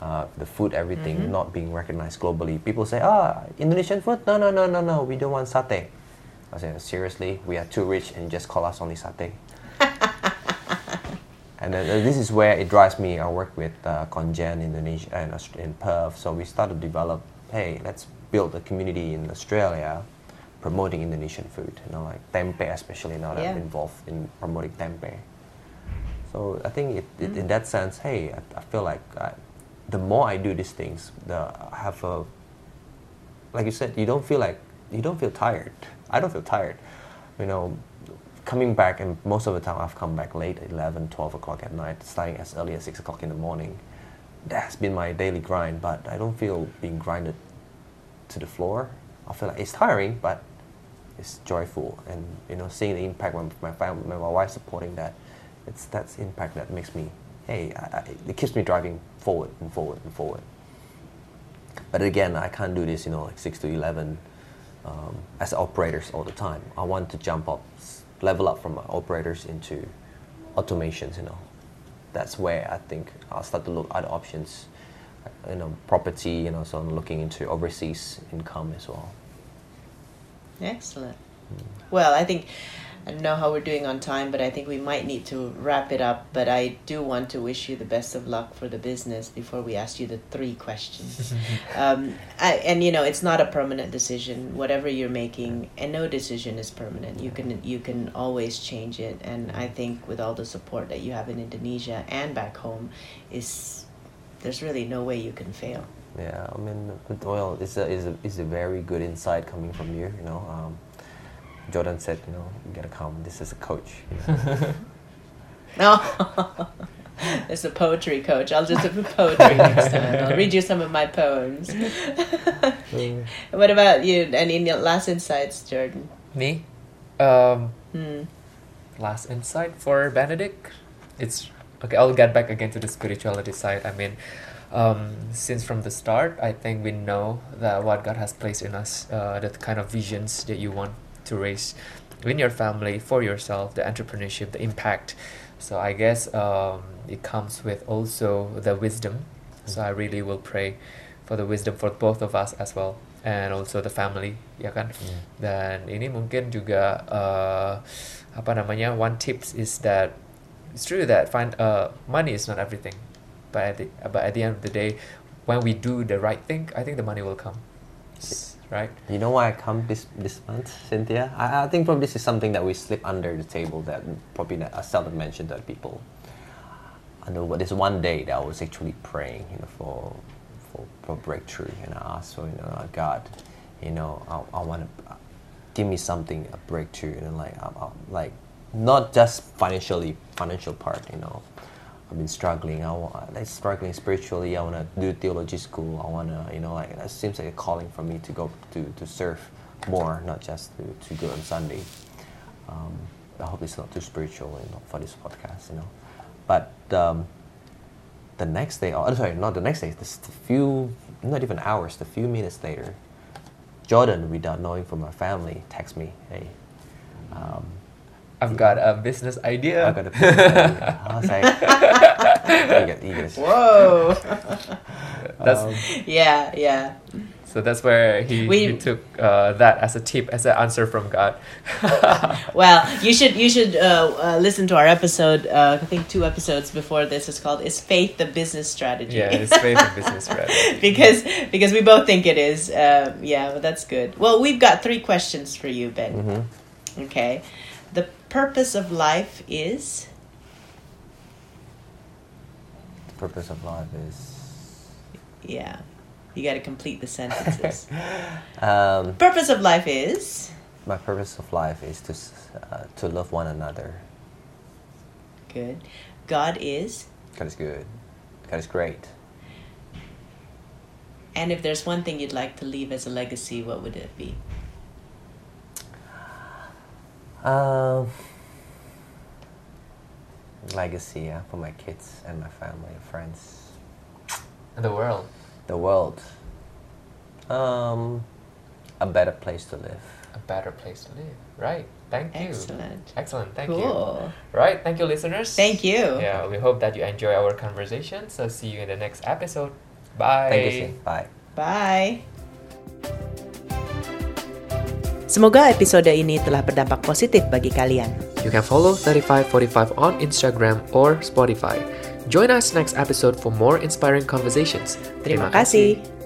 uh, the food, everything not being recognized globally. People say, ah, Indonesian food? No, no, no, no, no. We don't want satay. I say, seriously, we are too rich, and just call us only satay. And then, uh, this is where it drives me. I work with uh, Congen Indonesia and Aust- in Perth. So we started to develop. Hey, let's build a community in Australia, promoting Indonesian food. You know, like tempeh, especially now that I'm involved in promoting tempeh. So I think it, it, in mm. that sense, hey, I, I feel like I, the more I do these things, the I have a like you said, you don't feel like you don't feel tired. I don't feel tired. You know, coming back and most of the time I've come back late, 11, 12 o'clock at night, starting as early as 6 o'clock in the morning. That has been my daily grind, but I don't feel being grinded to the floor. I feel like it's tiring, but it's joyful. And, you know, seeing the impact when my family, my wife supporting that, it's that's impact that makes me, hey, I, I, it keeps me driving forward and forward and forward. But again, I can't do this, you know, like 6 to 11 um, as operators all the time. I want to jump up, level up from operators into automations, you know. That's where I think I'll start to look at options, you know, property, you know, so I'm looking into overseas income as well. Excellent. Well, I think I don't know how we're doing on time, but I think we might need to wrap it up. But I do want to wish you the best of luck for the business before we ask you the three questions. um, I, and you know, it's not a permanent decision. Whatever you're making, and no decision is permanent. You can you can always change it. And I think with all the support that you have in Indonesia and back home, is there's really no way you can fail. Yeah, I mean, well, it's a, it's a, it's a very good insight coming from you, you know. Um, Jordan said, you know, you gotta come. This is a coach. You know. No, it's a poetry coach. I'll just do poetry next time. I'll read you some of my poems. what about you? Any last insights, Jordan? Me? Um, Hmm. last insight for Benedict. It's okay. I'll get back again to the spirituality side. I mean, um, since from the start, I think we know that what God has placed in us, uh, the kind of visions that you want to raise in your family, for yourself, the entrepreneurship, the impact. So I guess um, it comes with also the wisdom. So I really will pray for the wisdom for both of us as well, and also the family, ya kan. Hmm. Dan ini mungkin juga uh, apa namanya one tips is that it's true that find uh, money is not everything, but at the, but at the end of the day, when we do the right thing, I think the money will come. Right? You know why I come this this month, Cynthia? I, I think probably this is something that we slip under the table that probably not, I seldom mention to people. I know, but there's one day that I was actually praying, you know, for for, for breakthrough, and I asked for, you know, God, you know, I, I want to give me something, a breakthrough, and like, I, I, like, not just financially, financial part, you know. I've been struggling. I want, like struggling spiritually. I want to do theology school. I want to, you know, like that seems like a calling for me to go to, to serve more, not just to, to go on Sunday. Um, I hope it's not too spiritual, you know, for this podcast, you know. But um, the next day, oh, sorry, not the next day. Just a few, not even hours, the few minutes later, Jordan, without knowing from my family, texts me, "Hey, um, I've got a business idea. I got a business idea." I was like, you get, you get Whoa. That's Um, yeah, yeah. so that's where he, We- he took uh, that as a tip, as an answer from God. Well, you should you should uh, uh, listen to our episode. Uh, I think two episodes before this is called "Is Faith the Business Strategy?" yeah, it's faith and business strategy. because because we both think it is. Um, yeah, but that's good. Well, we've got three questions for you, Ben. mhm. Okay, the purpose of life is The purpose of life is yeah. You got to complete the sentences. um, purpose of life is my purpose of life is to uh, to love one another. good. God is, God is good. God is great. and if there's one thing you'd like to leave as a legacy, what would it be? Um, legacy yeah, for my kids and my family and friends. the world. The world. Um, a better place to live. A better place to live. Right. Thank you. Excellent. Excellent. Thank you. Right. Thank you, listeners. Thank you. Yeah, we hope that you enjoy our conversation. So see you in the next episode. Bye. Thank you, Sin. Bye. Bye. Semoga episode ini telah berdampak positif bagi kalian. You can follow 3545 on Instagram or Spotify. Join us next episode for more inspiring conversations. Terima kasih.